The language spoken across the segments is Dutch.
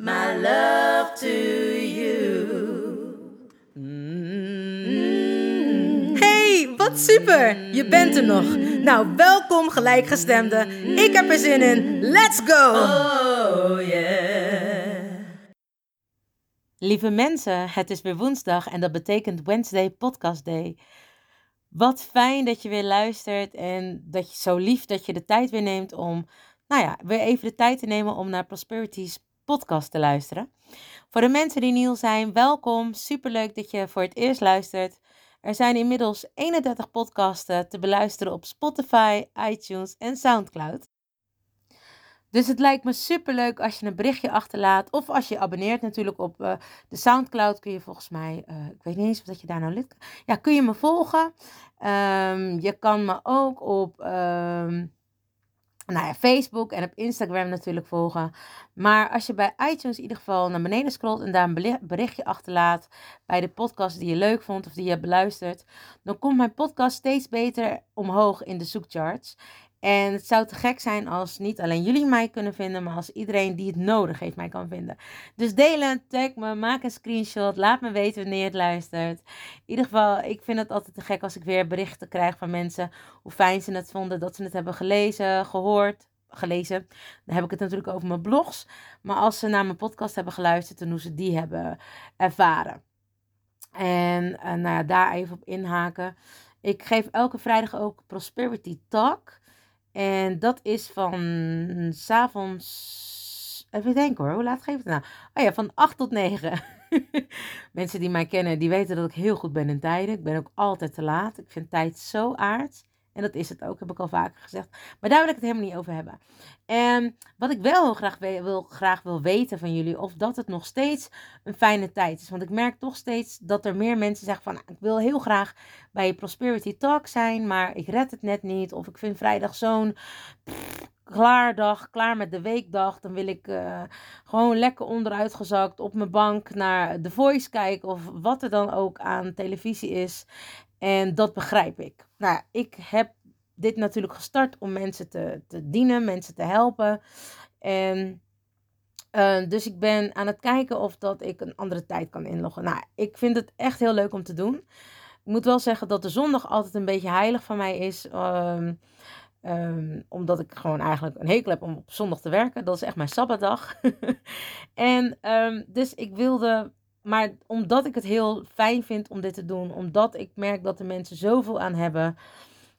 my love to you. Hey, wat super! Je bent er nog. Nou, welkom gelijkgestemde. Ik heb er zin in. Let's go! Oh yeah. Lieve mensen, het is weer woensdag en dat betekent Wednesday Podcast Day. Wat fijn dat je weer luistert en dat je zo lief dat je de tijd weer neemt om, nou ja, weer even de tijd te nemen om naar Prosperity's podcast te luisteren. Voor de mensen die nieuw zijn, welkom. Superleuk dat je voor het eerst luistert. Er zijn inmiddels 31 podcasten te beluisteren op Spotify, iTunes en SoundCloud. Dus het lijkt me superleuk als je een berichtje achterlaat. Of als je abonneert natuurlijk op eh, de Soundcloud kun je volgens mij, eh, ik weet niet eens of dat je daar nou lid Ja, kun je me volgen. Ehm, je kan me ook op ehm, nou ja, Facebook en op Instagram natuurlijk volgen. Maar als je bij iTunes in ieder geval naar beneden scrolt en daar een berichtje achterlaat bij de podcast die je leuk vond of die je hebt beluisterd, dan komt mijn podcast steeds beter omhoog in de zoekcharts. En het zou te gek zijn als niet alleen jullie mij kunnen vinden, maar als iedereen die het nodig heeft mij kan vinden. Dus delen, tag me, maak een screenshot, laat me weten wanneer het luistert. In ieder geval, ik vind het altijd te gek als ik weer berichten krijg van mensen hoe fijn ze het vonden, dat ze het hebben gelezen, gehoord, gelezen. Dan heb ik het natuurlijk over mijn blogs. Maar als ze naar mijn podcast hebben geluisterd en hoe ze die hebben ervaren. En eh, nou ja, daar even op inhaken. Ik geef elke vrijdag ook Prosperity Talk. En dat is van 's avonds. Even denken hoor, hoe laat geef ik het nou? Oh ja, van 8 tot 9. Mensen die mij kennen, die weten dat ik heel goed ben in tijden. Ik ben ook altijd te laat. Ik vind tijd zo aard. En dat is het ook, heb ik al vaker gezegd. Maar daar wil ik het helemaal niet over hebben. En wat ik wel heel graag wil, graag wil weten van jullie, of dat het nog steeds een fijne tijd is. Want ik merk toch steeds dat er meer mensen zeggen van, ik wil heel graag bij Prosperity Talk zijn, maar ik red het net niet. Of ik vind vrijdag zo'n pff, klaar dag, klaar met de weekdag. Dan wil ik eh, gewoon lekker onderuitgezakt op mijn bank naar The Voice kijken of wat er dan ook aan televisie is. En dat begrijp ik. Nou, ik heb dit natuurlijk gestart om mensen te, te dienen, mensen te helpen. En eh, dus ik ben aan het kijken of dat ik een andere tijd kan inloggen. Nou, ik vind het echt heel leuk om te doen. Ik moet wel zeggen dat de zondag altijd een beetje heilig van mij is. ehm, ehm, omdat ik gewoon eigenlijk een hekel heb om op zondag te werken. Dat is echt mijn sabbatdag. en ehm, dus ik wilde maar omdat ik het heel fijn vind om dit te doen, omdat ik merk dat de mensen zoveel aan hebben,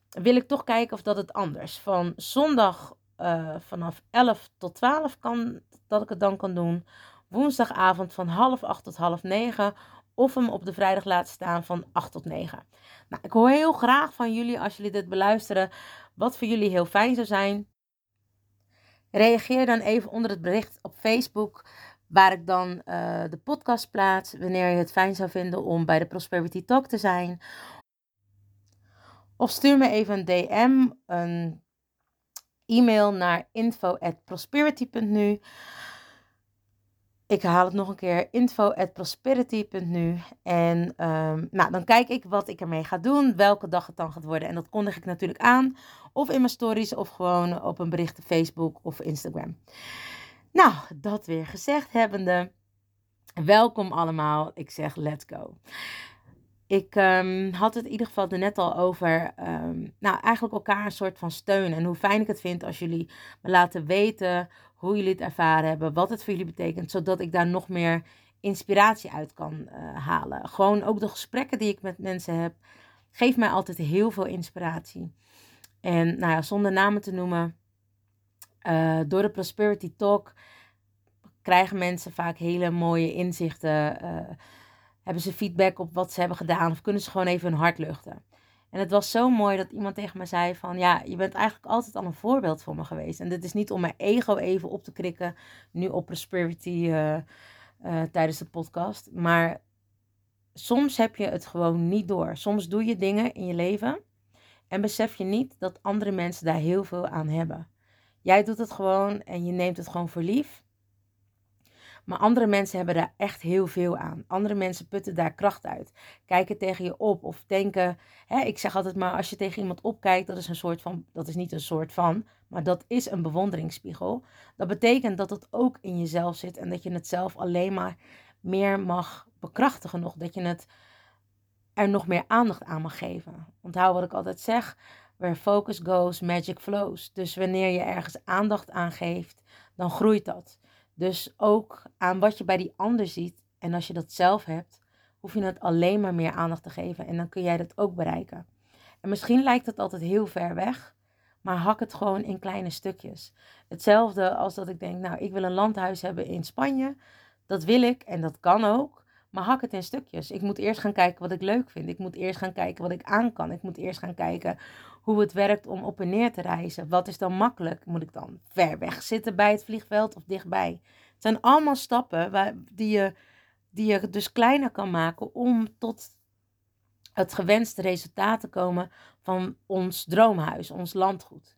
wil ik toch kijken of dat het anders. Van zondag eh, vanaf 11 tot 12 kan, dat ik het dan kan doen. Woensdagavond van half 8 tot half 9. Of hem op de vrijdag laten staan van 8 tot 9. Nou, ik hoor heel graag van jullie als jullie dit beluisteren. Wat voor jullie heel fijn zou zijn. Reageer dan even onder het bericht op Facebook waar ik dan eh, de podcast plaats. Wanneer je het fijn zou vinden om bij de Prosperity Talk te zijn. Of stuur me even een DM, een e-mail naar info@prosperity.nu. Ik haal het nog een keer, info@prosperity.nu. En ehm, nou, dan kijk ik wat ik ermee ga doen, welke dag het dan gaat worden. En dat kondig ik natuurlijk aan, of in mijn stories, of gewoon op een bericht op Facebook of Instagram. Nou, dat weer gezegd hebbende. Welkom allemaal. Ik zeg let's go. Ik ehm, had het in ieder geval net al over, ehm, nou eigenlijk elkaar een soort van steun. En hoe fijn ik het vind als jullie me laten weten hoe jullie het ervaren hebben, wat het voor jullie betekent, zodat ik daar nog meer inspiratie uit kan eh, halen. Gewoon ook de gesprekken die ik met mensen heb, geeft mij altijd heel veel inspiratie. En nou ja, zonder namen te noemen, uh, door de Prosperity Talk krijgen mensen vaak hele mooie inzichten. Uh, hebben ze feedback op wat ze hebben gedaan of kunnen ze gewoon even hun hart luchten. En het was zo mooi dat iemand tegen me zei van ja, je bent eigenlijk altijd al een voorbeeld voor me geweest. En dit is niet om mijn ego even op te krikken, nu op Prosperity uh, tijdens de podcast. Maar soms heb je het gewoon niet door. Soms doe je dingen in je leven en besef je niet dat andere mensen daar heel veel aan hebben. Jij doet het gewoon en je neemt het gewoon voor lief. Maar andere mensen hebben daar echt heel veel aan. Andere mensen putten daar kracht uit. Kijken tegen je op of denken. Hè, ik zeg altijd maar, als je tegen iemand opkijkt, dat is een soort van. Dat is niet een soort van, maar dat is een bewonderingsspiegel. Dat betekent dat het ook in jezelf zit en dat je het zelf alleen maar meer mag bekrachtigen nog. Dat je het er nog meer aandacht aan mag geven. Onthoud wat ik altijd zeg. Where focus goes, magic flows. Dus wanneer je ergens aandacht aan geeft, dan groeit dat. Dus ook aan wat je bij die ander ziet. En als je dat zelf hebt, hoef je het alleen maar meer aandacht te geven. En dan kun jij dat ook bereiken. En misschien lijkt het altijd heel ver weg. Maar hak het gewoon in kleine stukjes. Hetzelfde als dat ik denk, nou, ik wil een landhuis hebben in Spanje. Dat wil ik en dat kan ook. Maar hak het in stukjes. Ik moet eerst gaan kijken wat ik leuk vind. Ik moet eerst gaan kijken wat ik aan kan. Ik moet eerst gaan kijken hoe het werkt om op en neer te reizen. Wat is dan makkelijk? Moet ik dan ver weg zitten bij het vliegveld of dichtbij? Het zijn allemaal stappen waar, die, je, die je dus kleiner kan maken om tot het gewenste resultaat te komen van ons droomhuis, ons landgoed.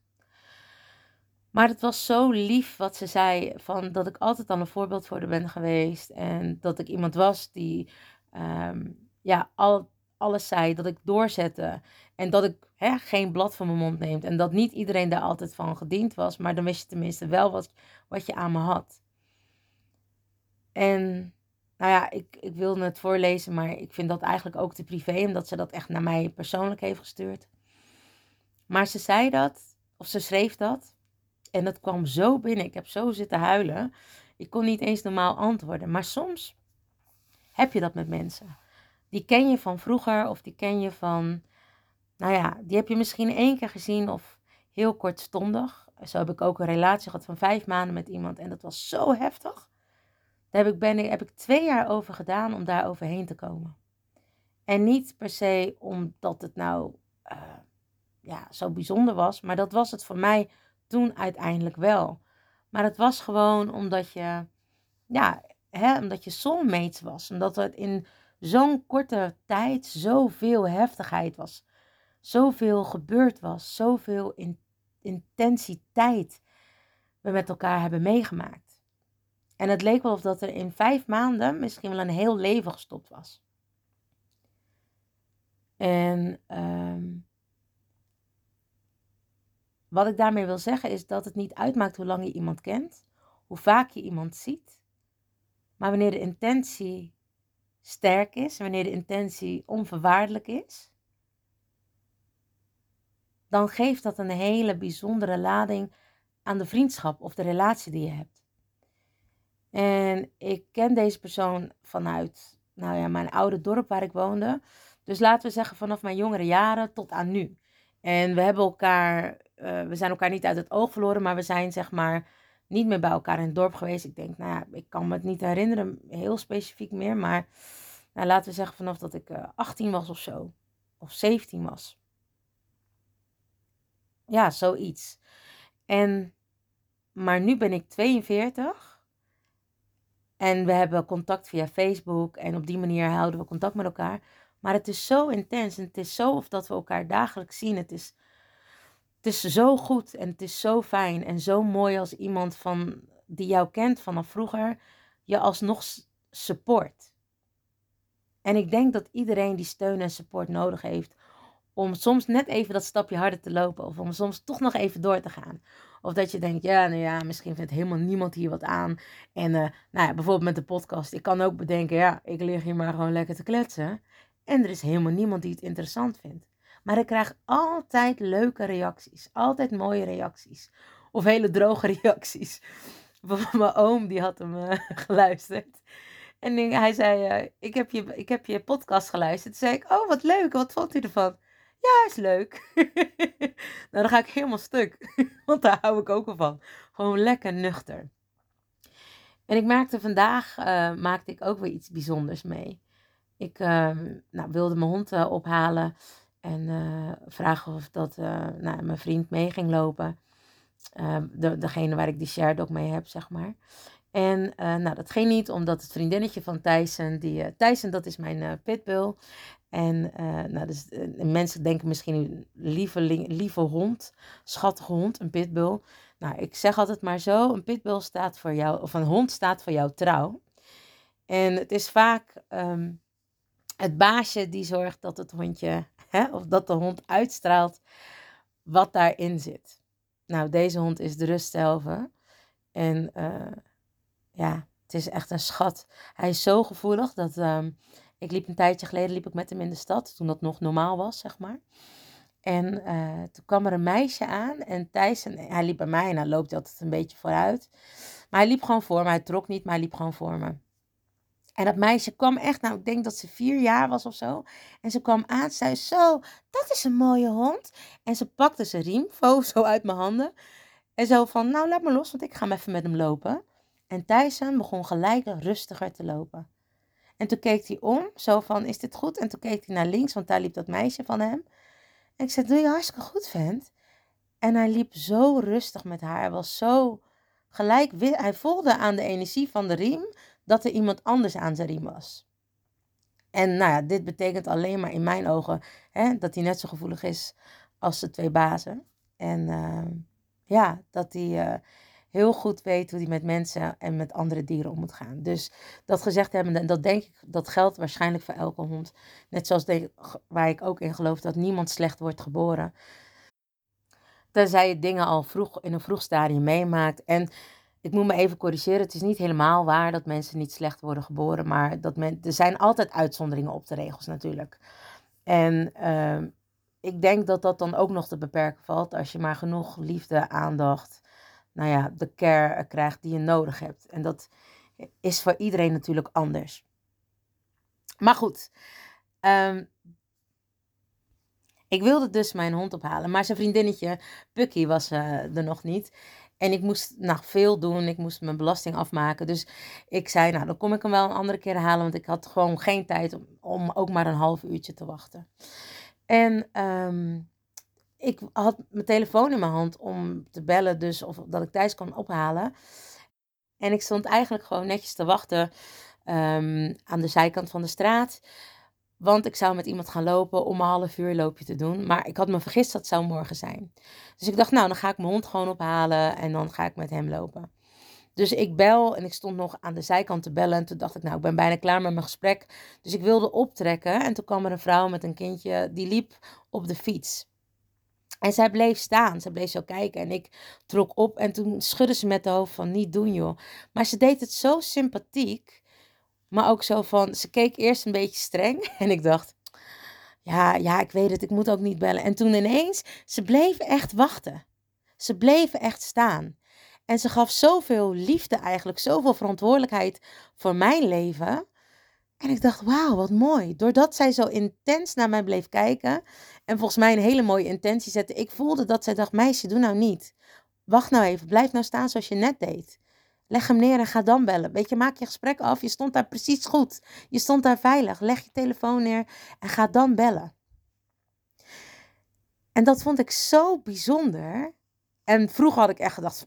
Maar het was zo lief wat ze zei, van dat ik altijd al een voorbeeld voor haar ben geweest. En dat ik iemand was die ehm, ja, al, alles zei, dat ik doorzette. En dat ik geen blad van mijn mond neemt. En dat niet iedereen daar altijd van gediend was. Maar dan wist je tenminste wel wat, wat je aan me had. En nou ja, ik, ik wilde het voorlezen, maar ik vind dat eigenlijk ook te privé. Omdat ze dat echt naar mij persoonlijk heeft gestuurd. Maar ze zei dat, of ze schreef dat. En dat kwam zo binnen. Ik heb zo zitten huilen. Ik kon niet eens normaal antwoorden. Maar soms heb je dat met mensen. Die ken je van vroeger of die ken je van, nou ja, die heb je misschien één keer gezien of heel kortstondig. Zo heb ik ook een relatie gehad van vijf maanden met iemand en dat was zo heftig. Daar heb ik, ben, heb ik twee jaar over gedaan om daar overheen te komen. En niet per se omdat het nou uh, ja, zo bijzonder was, maar dat was het voor mij toen uiteindelijk wel. Maar het was gewoon omdat je, ja, hè, omdat je soulmates was. Omdat het in zo'n korte tijd zoveel heftigheid was. Zoveel gebeurd was. Zoveel in, intensiteit we met elkaar hebben meegemaakt. En het leek wel of dat er in vijf maanden misschien wel een heel leven gestopt was. En um, wat ik daarmee wil zeggen is dat het niet uitmaakt hoe lang je iemand kent, hoe vaak je iemand ziet, maar wanneer de intentie sterk is, wanneer de intentie onverwaardelijk is, dan geeft dat een hele bijzondere lading aan de vriendschap of de relatie die je hebt. En ik ken deze persoon vanuit nou ja, mijn oude dorp waar ik woonde. Dus laten we zeggen vanaf mijn jongere jaren tot aan nu. En we hebben elkaar uh, we zijn elkaar niet uit het oog verloren, maar we zijn zeg maar niet meer bij elkaar in het dorp geweest. Ik denk, nou ja, ik kan me het niet herinneren heel specifiek meer, maar nou, laten we zeggen vanaf dat ik uh, eh, 18 was of zo, of 17 was. Ja, zoiets. En, maar nu ben ik 42 en we hebben contact via Facebook en op die manier houden we contact met elkaar. Maar het is zo intens en het is zo of dat we elkaar dagelijks zien. Het is het is zo goed en het is zo fijn en zo mooi als iemand van, die jou kent vanaf vroeger je alsnog support. En ik denk dat iedereen die steun en support nodig heeft om soms net even dat stapje harder te lopen of om soms toch nog even door te gaan. Of dat je denkt, ja, nou ja, misschien vindt helemaal niemand hier wat aan. En uh, nou ja, bijvoorbeeld met de podcast, ik kan ook bedenken, ja, ik lig hier maar gewoon lekker te kletsen. En er is helemaal niemand die het interessant vindt. Maar ik krijg altijd leuke reacties. Altijd mooie reacties. Of hele droge reacties. Bijvoorbeeld mijn oom, die had hem uh, geluisterd. En hij zei, uh, ik, heb je, ik heb je podcast geluisterd. Toen zei ik, oh wat leuk, wat vond u ervan? Ja, is leuk. nou, dan ga ik helemaal stuk. Want daar hou ik ook wel van. Gewoon lekker nuchter. En ik merkte vandaag, uh, maakte ik ook weer iets bijzonders mee. Ik uh, nou, wilde mijn hond uh, ophalen en vragen of dat nou, mijn vriend mee ging lopen. de, degene waar ik die shared ook mee heb, zeg maar. En nou, dat ging niet, omdat het vriendinnetje van Tyson, die, Tyson dat is mijn pitbull. En nou, dus, mensen denken misschien lieve, lieve hond, schattige hond, een pitbull. Nou, ik zeg altijd maar zo, een pitbull staat voor jou, of een hond staat voor jou trouw. En het is vaak um, het baasje die zorgt dat het hondje, hè, of dat de hond uitstraalt wat daarin zit. Nou, deze hond is de rust zelf. En uh, ja, het is echt een schat. Hij is zo gevoelig dat um, ik liep een tijdje geleden liep ik met hem in de stad, toen dat nog normaal was, zeg maar. En uh, toen kwam er een meisje aan en Thijs, en hij liep bij mij en dan loopt hij altijd een beetje vooruit. Maar hij liep gewoon voor me, hij trok niet, maar hij liep gewoon voor me. En dat meisje kwam echt, nou ik denk dat ze vier jaar was of zo. En ze kwam aan, ze zei zo, dat is een mooie hond. En ze pakte zijn riem, zo uit mijn handen. En zo van, nou laat me los, want ik ga even met hem lopen. En Thijssen begon gelijk rustiger te lopen. En toen keek hij om, zo van, is dit goed? En toen keek hij naar links, want daar liep dat meisje van hem. En ik zei, doe je hartstikke goed, vent. En hij liep zo rustig met haar. Hij was zo gelijk, hij voelde aan de energie van de riem dat er iemand anders aan zijn riem was. En nou ja, dit betekent alleen maar in mijn ogen hè, dat hij net zo gevoelig is als de twee bazen. En uh, ja, dat hij uh, heel goed weet hoe hij met mensen en met andere dieren om moet gaan. Dus dat gezegd hebben, en dat denk ik, dat geldt waarschijnlijk voor elke hond. Net zoals waar ik ook in geloof dat niemand slecht wordt geboren. Tenzij je dingen al vroeg, in een vroeg stadium meemaakt. En ik moet me even corrigeren, het is niet helemaal waar dat mensen niet slecht worden geboren. Maar dat men, er zijn altijd uitzonderingen op de regels natuurlijk. En uh, ik denk dat dat dan ook nog te beperken valt als je maar genoeg liefde, aandacht nou ja, de care krijgt die je nodig hebt. En dat is voor iedereen natuurlijk anders. Maar goed, um, ik wilde dus mijn hond ophalen, maar zijn vriendinnetje Pucky was uh, er nog niet. En ik moest nog veel doen, ik moest mijn belasting afmaken. Dus ik zei, nou dan kom ik hem wel een andere keer halen, want ik had gewoon geen tijd om, om ook maar een half uurtje te wachten. En um, ik had mijn telefoon in mijn hand om te bellen, dus of dat ik thuis kon ophalen. En ik stond eigenlijk gewoon netjes te wachten um, aan de zijkant van de straat. Want ik zou met iemand gaan lopen om een half uur loopje te doen. Maar ik had me vergist dat zou morgen zijn. Dus ik dacht, nou, dan ga ik mijn hond gewoon ophalen en dan ga ik met hem lopen. Dus ik bel en ik stond nog aan de zijkant te bellen. En toen dacht ik, nou, ik ben bijna klaar met mijn gesprek. Dus ik wilde optrekken. En toen kwam er een vrouw met een kindje, die liep op de fiets. En zij bleef staan. Ze bleef zo kijken. En ik trok op. En toen schudde ze met de hoofd van niet doen joh. Maar ze deed het zo sympathiek. Maar ook zo van, ze keek eerst een beetje streng. En ik dacht, ja, ja, ik weet het, ik moet ook niet bellen. En toen ineens, ze bleef echt wachten. Ze bleven echt staan. En ze gaf zoveel liefde eigenlijk, zoveel verantwoordelijkheid voor mijn leven. En ik dacht, wauw, wat mooi. Doordat zij zo intens naar mij bleef kijken en volgens mij een hele mooie intentie zette, ik voelde dat zij dacht, meisje, doe nou niet. Wacht nou even, blijf nou staan zoals je net deed. Leg hem neer en ga dan bellen. Weet je, maak je gesprek af. Je stond daar precies goed. Je stond daar veilig. Leg je telefoon neer en ga dan bellen. En dat vond ik zo bijzonder. En vroeger had ik echt gedacht,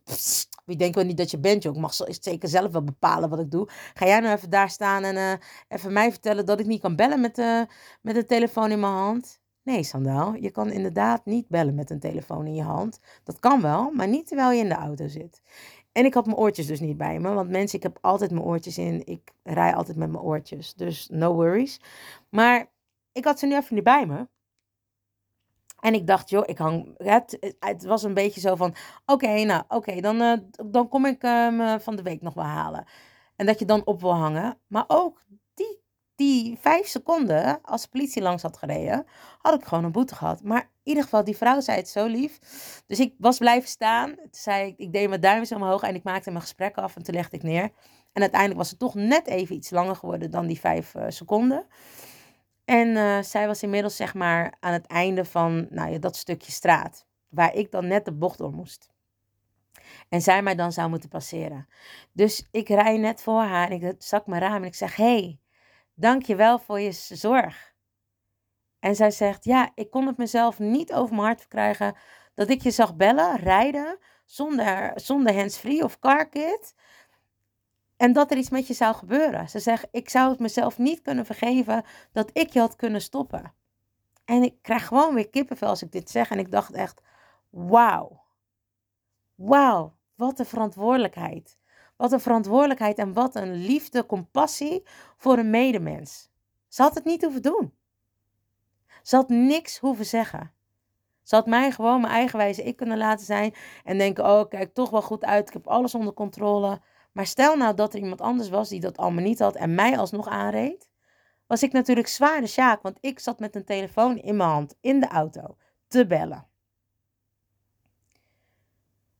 wie denkt wel niet dat je bent, joh. Ik mag zeker zelf wel bepalen wat ik doe. Ga jij nou even daar staan en uh, even mij vertellen dat ik niet kan bellen met, uh, met de telefoon in mijn hand? Nee, Sandaal, je kan inderdaad niet bellen met een telefoon in je hand. Dat kan wel, maar niet terwijl je in de auto zit. En ik had mijn oortjes dus niet bij me, want mensen, ik heb altijd mijn oortjes in. Ik rij altijd met mijn oortjes, dus no worries. Maar ik had ze nu even niet bij me. En ik dacht, joh, ik hang. Het, het was een beetje zo van: oké, nou, oké, dan, uh, dan kom ik um, van de week nog wel halen. En dat je dan op wil hangen. Maar ook die, die vijf seconden, als de politie langs had gereden, had ik gewoon een boete gehad. Maar in ieder geval, die vrouw zei het zo lief. Dus ik was blijven staan. Toen zei ik, ik deed mijn duimpjes omhoog en ik maakte mijn gesprek af en toen legde ik neer. En uiteindelijk was het toch net even iets langer geworden dan die vijf uh, seconden. En uh, zij was inmiddels zeg maar aan het einde van nou ja, dat stukje straat. Waar ik dan net de bocht door moest. En zij mij dan zou moeten passeren. Dus ik rij net voor haar en ik zak mijn raam en ik zeg: hey, dank je wel voor je zorg. En zij zegt: Ja, ik kon het mezelf niet over mijn hart verkrijgen dat ik je zag bellen, rijden, zonder, zonder hands-free of carkit. En dat er iets met je zou gebeuren. Ze zegt: Ik zou het mezelf niet kunnen vergeven dat ik je had kunnen stoppen. En ik krijg gewoon weer kippenvel als ik dit zeg. En ik dacht echt: Wauw. Wauw, wat een verantwoordelijkheid. Wat een verantwoordelijkheid en wat een liefde, compassie voor een medemens. Ze had het niet hoeven doen. Ze had niks hoeven zeggen. Ze had mij gewoon mijn eigen wijze ik kunnen laten zijn en denken: oh, kijk toch wel goed uit, ik heb alles onder controle. Maar stel nou dat er iemand anders was die dat allemaal niet had en mij alsnog aanreed, was ik natuurlijk zwaar de sjaak, want ik zat met een telefoon in mijn hand in de auto te bellen.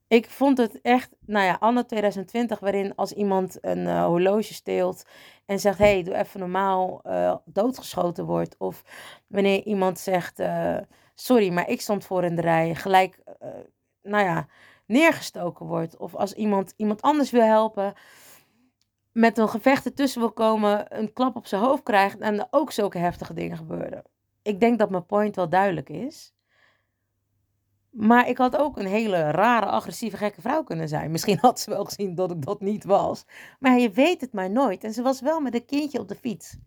Ik vond het echt, nou ja, anno 2020, waarin als iemand een uh, horloge steelt en zegt, hey, doe even normaal, uh, doodgeschoten wordt. Of wanneer iemand zegt, uh, sorry, maar ik stond voor in de rij, gelijk, nou ja, neergestoken wordt. Of als iemand iemand anders wil helpen, met een gevecht ertussen wil komen, een klap op zijn hoofd krijgt en er ook zulke heftige dingen gebeuren. Ik denk dat mijn point wel duidelijk is. Maar ik had ook een hele rare, agressieve, gekke vrouw kunnen zijn. Misschien had ze wel gezien dat ik dat niet was. Maar je weet het maar nooit. En ze was wel met een kindje op de fiets.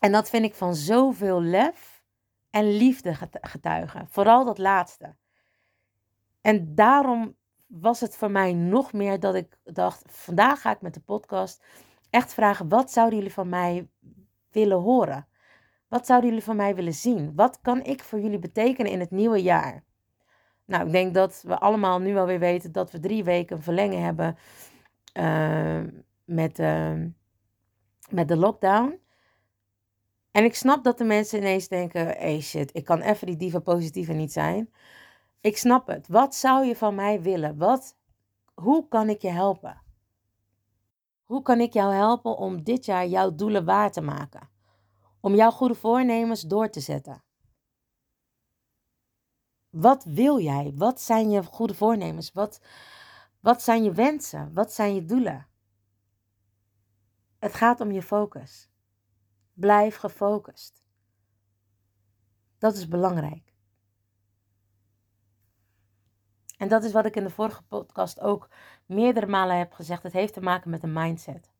En dat vind ik van zoveel lef en liefde getuigen. Vooral dat laatste. En daarom was het voor mij nog meer dat ik dacht: vandaag ga ik met de podcast echt vragen: wat zouden jullie van mij willen horen? Wat zouden jullie van mij willen zien? Wat kan ik voor jullie betekenen in het nieuwe jaar? Nou, ik denk dat we allemaal nu alweer weten dat we drie weken verlengen hebben uh, met, uh, met de lockdown. En ik snap dat de mensen ineens denken: hey shit, ik kan even die diva positieve niet zijn. Ik snap het. Wat zou je van mij willen? Wat, hoe kan ik je helpen? Hoe kan ik jou helpen om dit jaar jouw doelen waar te maken? om jouw goede voornemens door te zetten. Wat wil jij? Wat zijn je goede voornemens? Wat, wat zijn je wensen? Wat zijn je doelen? Het gaat om je focus. Blijf gefocust. Dat is belangrijk. En dat is wat ik in de vorige podcast ook meerdere malen heb gezegd. Het heeft te maken met een mindset.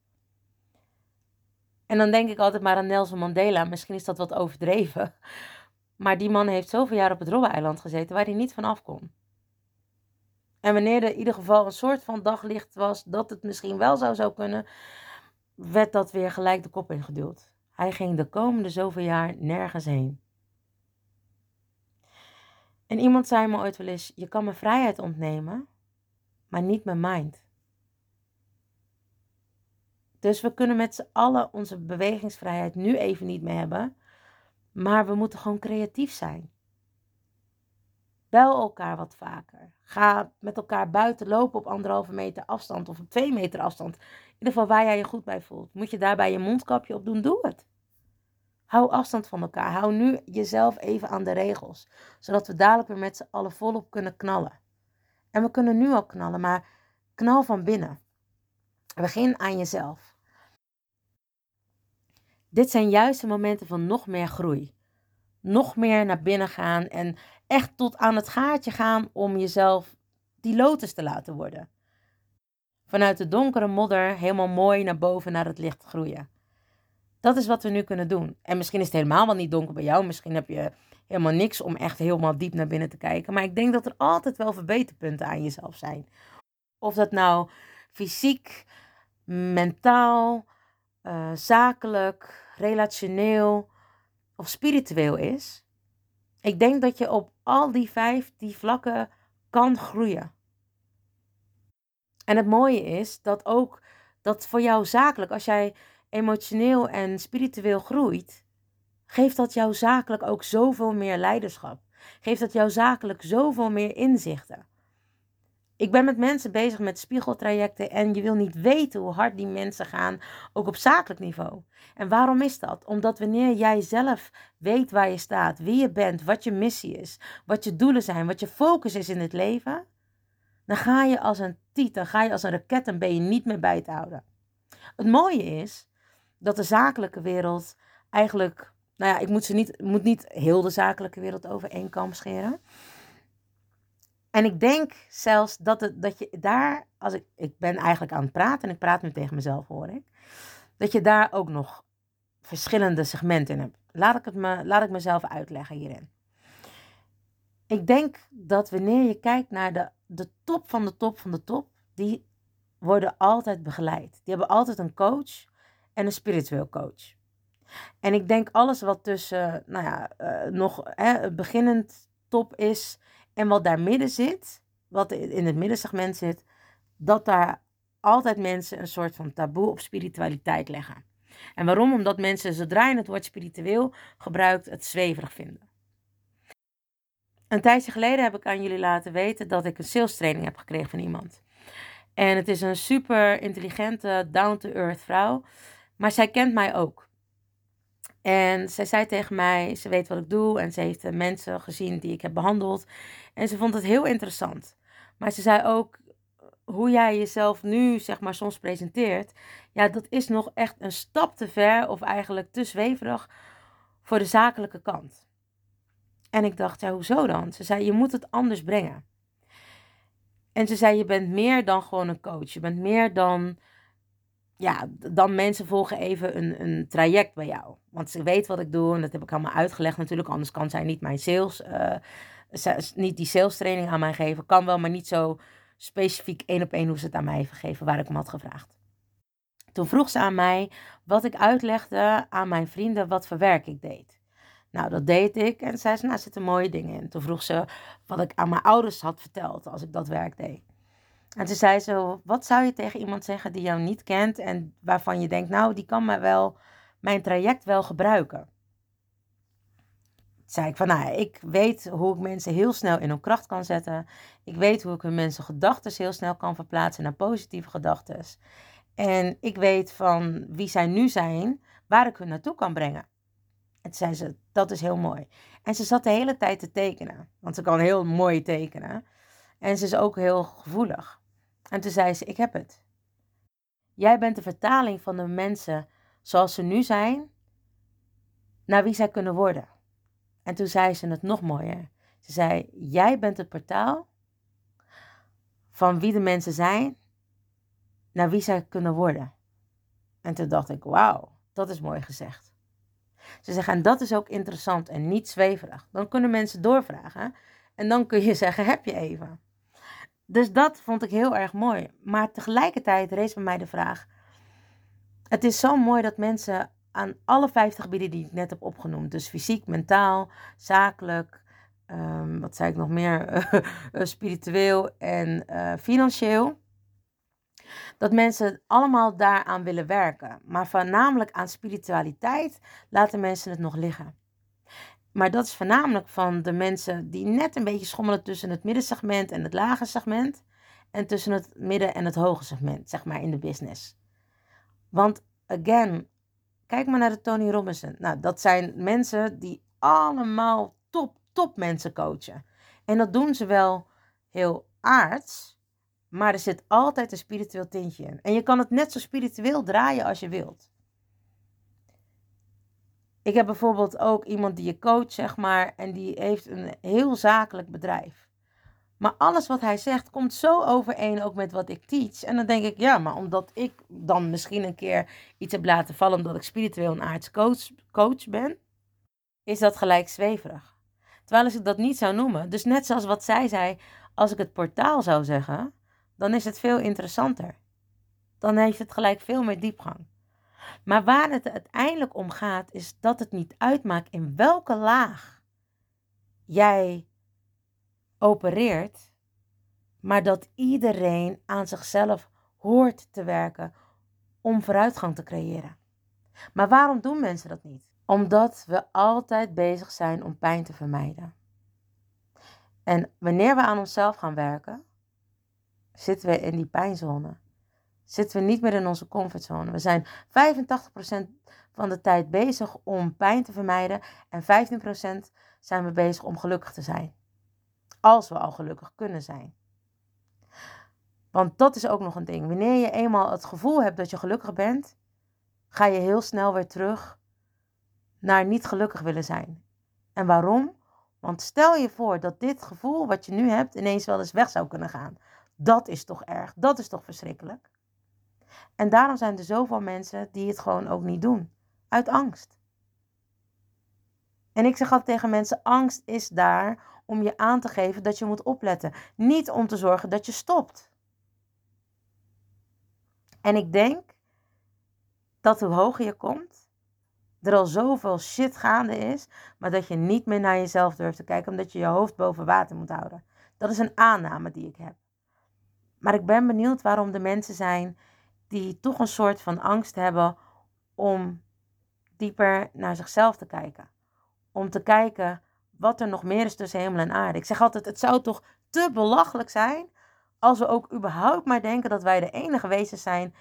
En dan denk ik altijd maar aan Nelson Mandela. Misschien is dat wat overdreven. Maar die man heeft zoveel jaar op het Robben-eiland gezeten waar hij niet van af kon. En wanneer er in ieder geval een soort van daglicht was dat het misschien wel zou, zou kunnen, werd dat weer gelijk de kop ingeduwd. Hij ging de komende zoveel jaar nergens heen. En iemand zei me ooit wel eens: Je kan me vrijheid ontnemen, maar niet mijn mind. Dus we kunnen met z'n allen onze bewegingsvrijheid nu even niet meer hebben. Maar we moeten gewoon creatief zijn. Bel elkaar wat vaker. Ga met elkaar buiten lopen op anderhalve meter afstand of op twee meter afstand. In ieder geval waar jij je goed bij voelt. Moet je daarbij je mondkapje op doen? Doe het. Hou afstand van elkaar. Hou nu jezelf even aan de regels. Zodat we dadelijk weer met z'n allen volop kunnen knallen. En we kunnen nu al knallen, maar knal van binnen. Begin aan jezelf. Dit zijn juist de momenten van nog meer groei. Nog meer naar binnen gaan en echt tot aan het gaatje gaan om jezelf die lotus te laten worden. Vanuit de donkere modder helemaal mooi naar boven naar het licht groeien. Dat is wat we nu kunnen doen. En misschien is het helemaal wel niet donker bij jou. Misschien heb je helemaal niks om echt helemaal diep naar binnen te kijken. Maar ik denk dat er altijd wel verbeterpunten aan jezelf zijn. Of dat nou fysiek, mentaal, uh, zakelijk, relationeel of spiritueel is. Ik denk dat je op al die vijf die vlakken kan groeien. En het mooie is dat ook dat voor jou zakelijk, als jij emotioneel en spiritueel groeit, geeft dat jou zakelijk ook zoveel meer leiderschap. Geeft dat jou zakelijk zoveel meer inzichten. Ik ben met mensen bezig met spiegeltrajecten en je wil niet weten hoe hard die mensen gaan, ook op zakelijk niveau. En waarom is dat? Omdat wanneer jij zelf weet waar je staat, wie je bent, wat je missie is, wat je doelen zijn, wat je focus is in het leven, dan ga je als een tiet, dan ga je als een raket en ben je niet meer bij te houden. Het mooie is dat de zakelijke wereld eigenlijk, nou ja, ik moet, ze niet, moet niet heel de zakelijke wereld over één kam scheren. En ik denk zelfs dat, het, dat je daar, als ik, ik ben eigenlijk aan het praten en ik praat nu tegen mezelf hoor ik, dat je daar ook nog verschillende segmenten in hebt. Laat ik, het me, laat ik mezelf uitleggen hierin. Ik denk dat wanneer je kijkt naar de, de top van de top van de top, die worden altijd begeleid. Die hebben altijd een coach en een spiritueel coach. En ik denk alles wat tussen, nou ja, uh, nog hè, beginnend top is en wat daar midden zit, wat in het middensegment zit, dat daar altijd mensen een soort van taboe op spiritualiteit leggen. En waarom? Omdat mensen zodra je het woord spiritueel gebruikt, het zweverig vinden. Een tijdje geleden heb ik aan jullie laten weten dat ik een sales training heb gekregen van iemand. En het is een super intelligente, down-to-earth vrouw. Maar zij kent mij ook. En zij zei tegen mij, ze weet wat ik doe en ze heeft mensen gezien die ik heb behandeld. En ze vond het heel interessant. Maar ze zei ook, hoe jij jezelf nu, zeg maar, soms presenteert, ja, dat is nog echt een stap te ver of eigenlijk te zweverig voor de zakelijke kant. En ik dacht, ja, hoezo dan? Ze zei, je moet het anders brengen. En ze zei, je bent meer dan gewoon een coach. Je bent meer dan, ja, dan mensen volgen even een, een traject bij jou. Want ze weet wat ik doe en dat heb ik allemaal uitgelegd natuurlijk. Anders kan zij niet mijn sales, uh, niet die sales training aan mij geven. Kan wel, maar niet zo specifiek één op één hoe ze het aan mij heeft gegeven waar ik hem had gevraagd. Toen vroeg ze aan mij wat ik uitlegde aan mijn vrienden wat voor werk ik deed. Nou, dat deed ik. En zei ze, nou, zitten mooie dingen in. Toen vroeg ze wat ik aan mijn ouders had verteld als ik dat werk deed. En toen zei ze, wat zou je tegen iemand zeggen die jou niet kent en waarvan je denkt, nou, die kan mij wel, mijn traject wel gebruiken. Toen zei ik van, nou, ik weet hoe ik mensen heel snel in hun kracht kan zetten. Ik weet hoe ik hun mensen gedachten heel snel kan verplaatsen naar positieve gedachten. En ik weet van wie zij nu zijn, waar ik hun naartoe kan brengen. En toen zei ze, dat is heel mooi. En ze zat de hele tijd te tekenen. Want ze kan heel mooi tekenen. En ze is ook heel gevoelig. En toen zei ze, ik heb het. Jij bent de vertaling van de mensen zoals ze nu zijn, naar wie zij kunnen worden. En toen zei ze het nog mooier. Ze zei, jij bent het portaal van wie de mensen zijn, naar wie zij kunnen worden. En toen dacht ik, wauw, dat is mooi gezegd. Ze zeggen, en dat is ook interessant en niet zweverig. Dan kunnen mensen doorvragen en dan kun je zeggen, heb je even. Dus dat vond ik heel erg mooi. Maar tegelijkertijd rees bij mij de vraag, het is zo mooi dat mensen aan alle vijftig gebieden die ik net heb opgenoemd, dus fysiek, mentaal, zakelijk, um, wat zei ik nog meer, spiritueel en uh, financieel, dat mensen allemaal daaraan willen werken. Maar voornamelijk aan spiritualiteit laten mensen het nog liggen. Maar dat is voornamelijk van de mensen die net een beetje schommelen tussen het middensegment en het lage segment. En tussen het midden en het hoge segment, zeg maar, in de business. Want, again, kijk maar naar de Tony Robinson. Nou, dat zijn mensen die allemaal top, top mensen coachen. En dat doen ze wel heel aards. Maar er zit altijd een spiritueel tintje in. En je kan het net zo spiritueel draaien als je wilt. Ik heb bijvoorbeeld ook iemand die je coach, zeg maar, en die heeft een heel zakelijk bedrijf. Maar alles wat hij zegt komt zo overeen ook met wat ik teach. En dan denk ik, ja, maar omdat ik dan misschien een keer iets heb laten vallen omdat ik spiritueel een aards coach, coach ben, is dat gelijk zweverig. Terwijl als ik dat niet zou noemen, dus net zoals wat zij zei, als ik het portaal zou zeggen, dan is het veel interessanter. Dan heeft het gelijk veel meer diepgang. Maar waar het uiteindelijk om gaat, is dat het niet uitmaakt in welke laag jij opereert, maar dat iedereen aan zichzelf hoort te werken om vooruitgang te creëren. Maar waarom doen mensen dat niet? Omdat we altijd bezig zijn om pijn te vermijden. En wanneer we aan onszelf gaan werken, zitten we in die pijnzone. Zitten we niet meer in onze comfortzone. We zijn 85% van de tijd bezig om pijn te vermijden en 15% zijn we bezig om gelukkig te zijn. Als we al gelukkig kunnen zijn. Want dat is ook nog een ding. Wanneer je eenmaal het gevoel hebt dat je gelukkig bent, ga je heel snel weer terug naar niet gelukkig willen zijn. En waarom? Want stel je voor dat dit gevoel wat je nu hebt ineens wel eens weg zou kunnen gaan. Dat is toch erg, dat is toch verschrikkelijk. En daarom zijn er zoveel mensen die het gewoon ook niet doen. Uit angst. En ik zeg altijd tegen mensen: angst is daar om je aan te geven dat je moet opletten. Niet om te zorgen dat je stopt. En ik denk dat hoe hoger je komt, er al zoveel shit gaande is, maar dat je niet meer naar jezelf durft te kijken, omdat je je hoofd boven water moet houden. Dat is een aanname die ik heb. Maar ik ben benieuwd waarom er mensen zijn die toch een soort van angst hebben om dieper naar zichzelf te kijken. Om te kijken wat er nog meer is tussen hemel en aarde. Ik zeg altijd, het zou toch te belachelijk zijn als we ook überhaupt maar denken dat wij de enige wezens zijn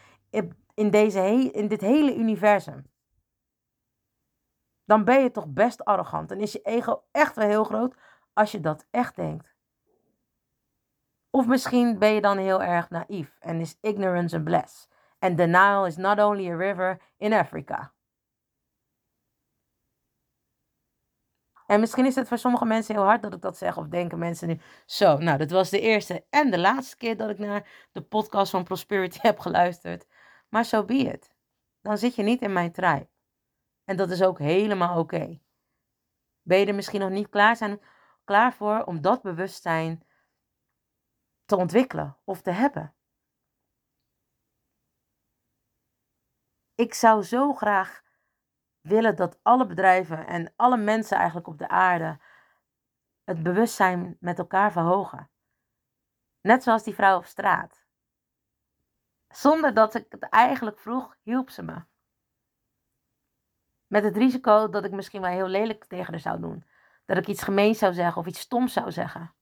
in, deze in dit hele universum. Dan ben je toch best arrogant en is je ego echt wel heel groot als je dat echt denkt. Of misschien ben je dan heel erg naïef en is ignorance a bliss. And the Nile is not only a river in Africa. En misschien is het voor sommige mensen heel hard dat ik dat zeg. Of denken mensen nu, zo, nou, dat was de eerste en de laatste keer dat ik naar de podcast van Prosperity heb geluisterd. Maar zo be it. Dan zit je niet in mijn tribe. En dat is ook helemaal oké. Ben je er misschien nog niet klaar, zijn, klaar voor om dat bewustzijn te ontwikkelen of te hebben? Ik zou zo graag willen dat alle bedrijven en alle mensen eigenlijk op de aarde het bewustzijn met elkaar verhogen. Net zoals die vrouw op straat. Zonder dat ik het eigenlijk vroeg, hielp ze me. Met het risico dat ik misschien wel heel lelijk tegen haar zou doen. Dat ik iets gemeens zou zeggen of iets stoms zou zeggen.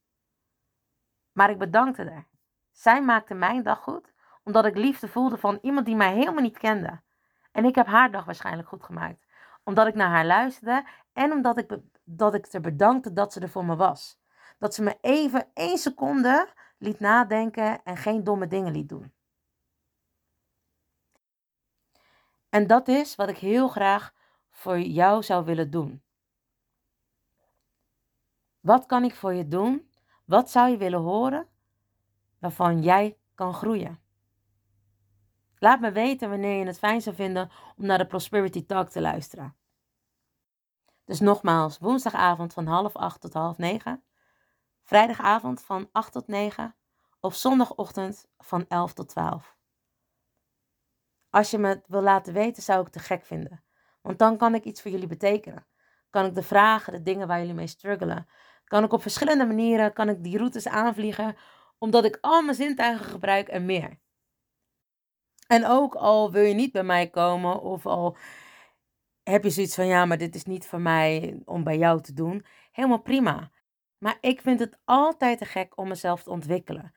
Maar ik bedankte haar. Zij maakte mijn dag goed, omdat ik liefde voelde van iemand die mij helemaal niet kende. En ik heb haar dag waarschijnlijk goed gemaakt omdat ik naar haar luisterde en omdat ik, dat ik er bedankte dat ze er voor me was. Dat ze me even één seconde liet nadenken en geen domme dingen liet doen. En dat is wat ik heel graag voor jou zou willen doen. Wat kan ik voor je doen? Wat zou je willen horen waarvan jij kan groeien? Laat me weten wanneer je het fijn zou vinden om naar de Prosperity Talk te luisteren. Dus nogmaals, woensdagavond van half acht tot half negen, vrijdagavond van acht tot negen of zondagochtend van elf tot twaalf. Als je me het wil laten weten, zou ik het te gek vinden. Want dan kan ik iets voor jullie betekenen. Kan ik de vragen, de dingen waar jullie mee struggelen, kan ik op verschillende manieren, kan ik die routes aanvliegen, omdat ik al mijn zintuigen gebruik en meer. En ook al wil je niet bij mij komen of al heb je zoiets van ja, maar dit is niet voor mij om bij jou te doen, helemaal prima. Maar ik vind het altijd te gek om mezelf te ontwikkelen.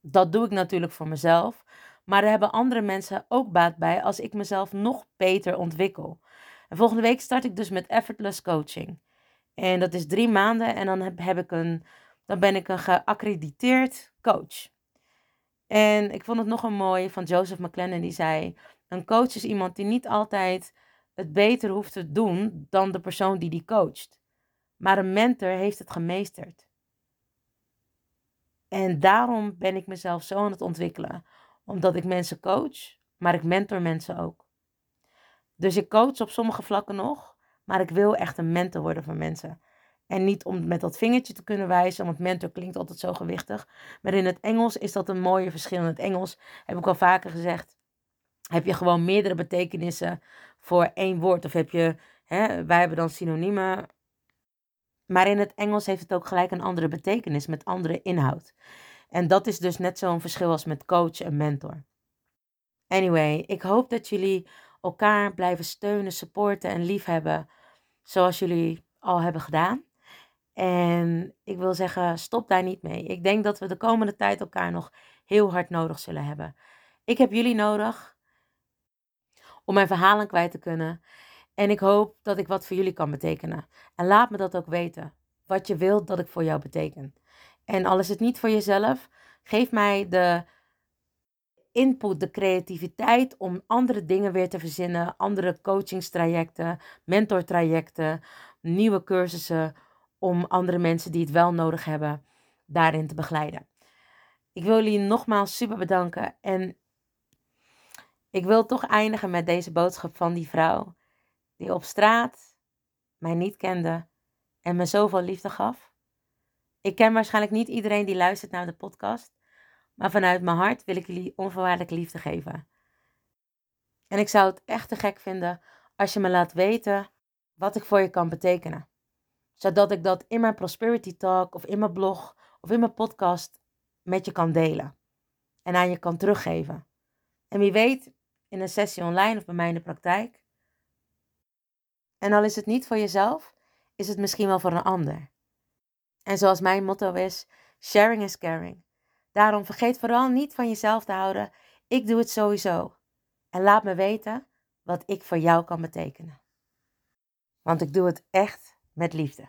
Dat doe ik natuurlijk voor mezelf, maar er hebben andere mensen ook baat bij als ik mezelf nog beter ontwikkel. En volgende week start ik dus met effortless coaching. En dat is drie maanden en dan heb ik een, dan ben ik een geaccrediteerd coach. En ik vond het nog een mooi van Joseph McLennan, die zei: Een coach is iemand die niet altijd het beter hoeft te doen dan de persoon die die coacht. Maar een mentor heeft het gemeesterd. En daarom ben ik mezelf zo aan het ontwikkelen. Omdat ik mensen coach, maar ik mentor mensen ook. Dus ik coach op sommige vlakken nog, maar ik wil echt een mentor worden voor mensen. En niet om met dat vingertje te kunnen wijzen, want mentor klinkt altijd zo gewichtig. Maar in het Engels is dat een mooie verschil. In het Engels heb ik al vaker gezegd, heb je gewoon meerdere betekenissen voor één woord. Of heb je, hè, wij hebben dan synoniemen. Maar in het Engels heeft het ook gelijk een andere betekenis met andere inhoud. En dat is dus net zo'n verschil als met coach en mentor. Anyway, ik hoop dat jullie elkaar blijven steunen, supporten en liefhebben zoals jullie al hebben gedaan. En ik wil zeggen, stop daar niet mee. Ik denk dat we de komende tijd elkaar nog heel hard nodig zullen hebben. Ik heb jullie nodig om mijn verhalen kwijt te kunnen. En ik hoop dat ik wat voor jullie kan betekenen. En laat me dat ook weten. Wat je wilt dat ik voor jou beteken. En al is het niet voor jezelf, geef mij de input, de creativiteit om andere dingen weer te verzinnen. Andere coachingstrajecten, mentortrajecten, nieuwe cursussen. Om andere mensen die het wel nodig hebben, daarin te begeleiden. Ik wil jullie nogmaals super bedanken. En ik wil toch eindigen met deze boodschap van die vrouw die op straat mij niet kende en me zoveel liefde gaf. Ik ken waarschijnlijk niet iedereen die luistert naar de podcast, maar vanuit mijn hart wil ik jullie onvoorwaardelijk liefde geven. En ik zou het echt te gek vinden als je me laat weten wat ik voor je kan betekenen. Zodat ik dat in mijn Prosperity Talk of in mijn blog of in mijn podcast met je kan delen. En aan je kan teruggeven. En wie weet, in een sessie online of bij mij in de praktijk. En al is het niet voor jezelf, is het misschien wel voor een ander. En zoals mijn motto is, sharing is caring. Daarom vergeet vooral niet van jezelf te houden. Ik doe het sowieso. En laat me weten wat ik voor jou kan betekenen. Want ik doe het echt met liefde.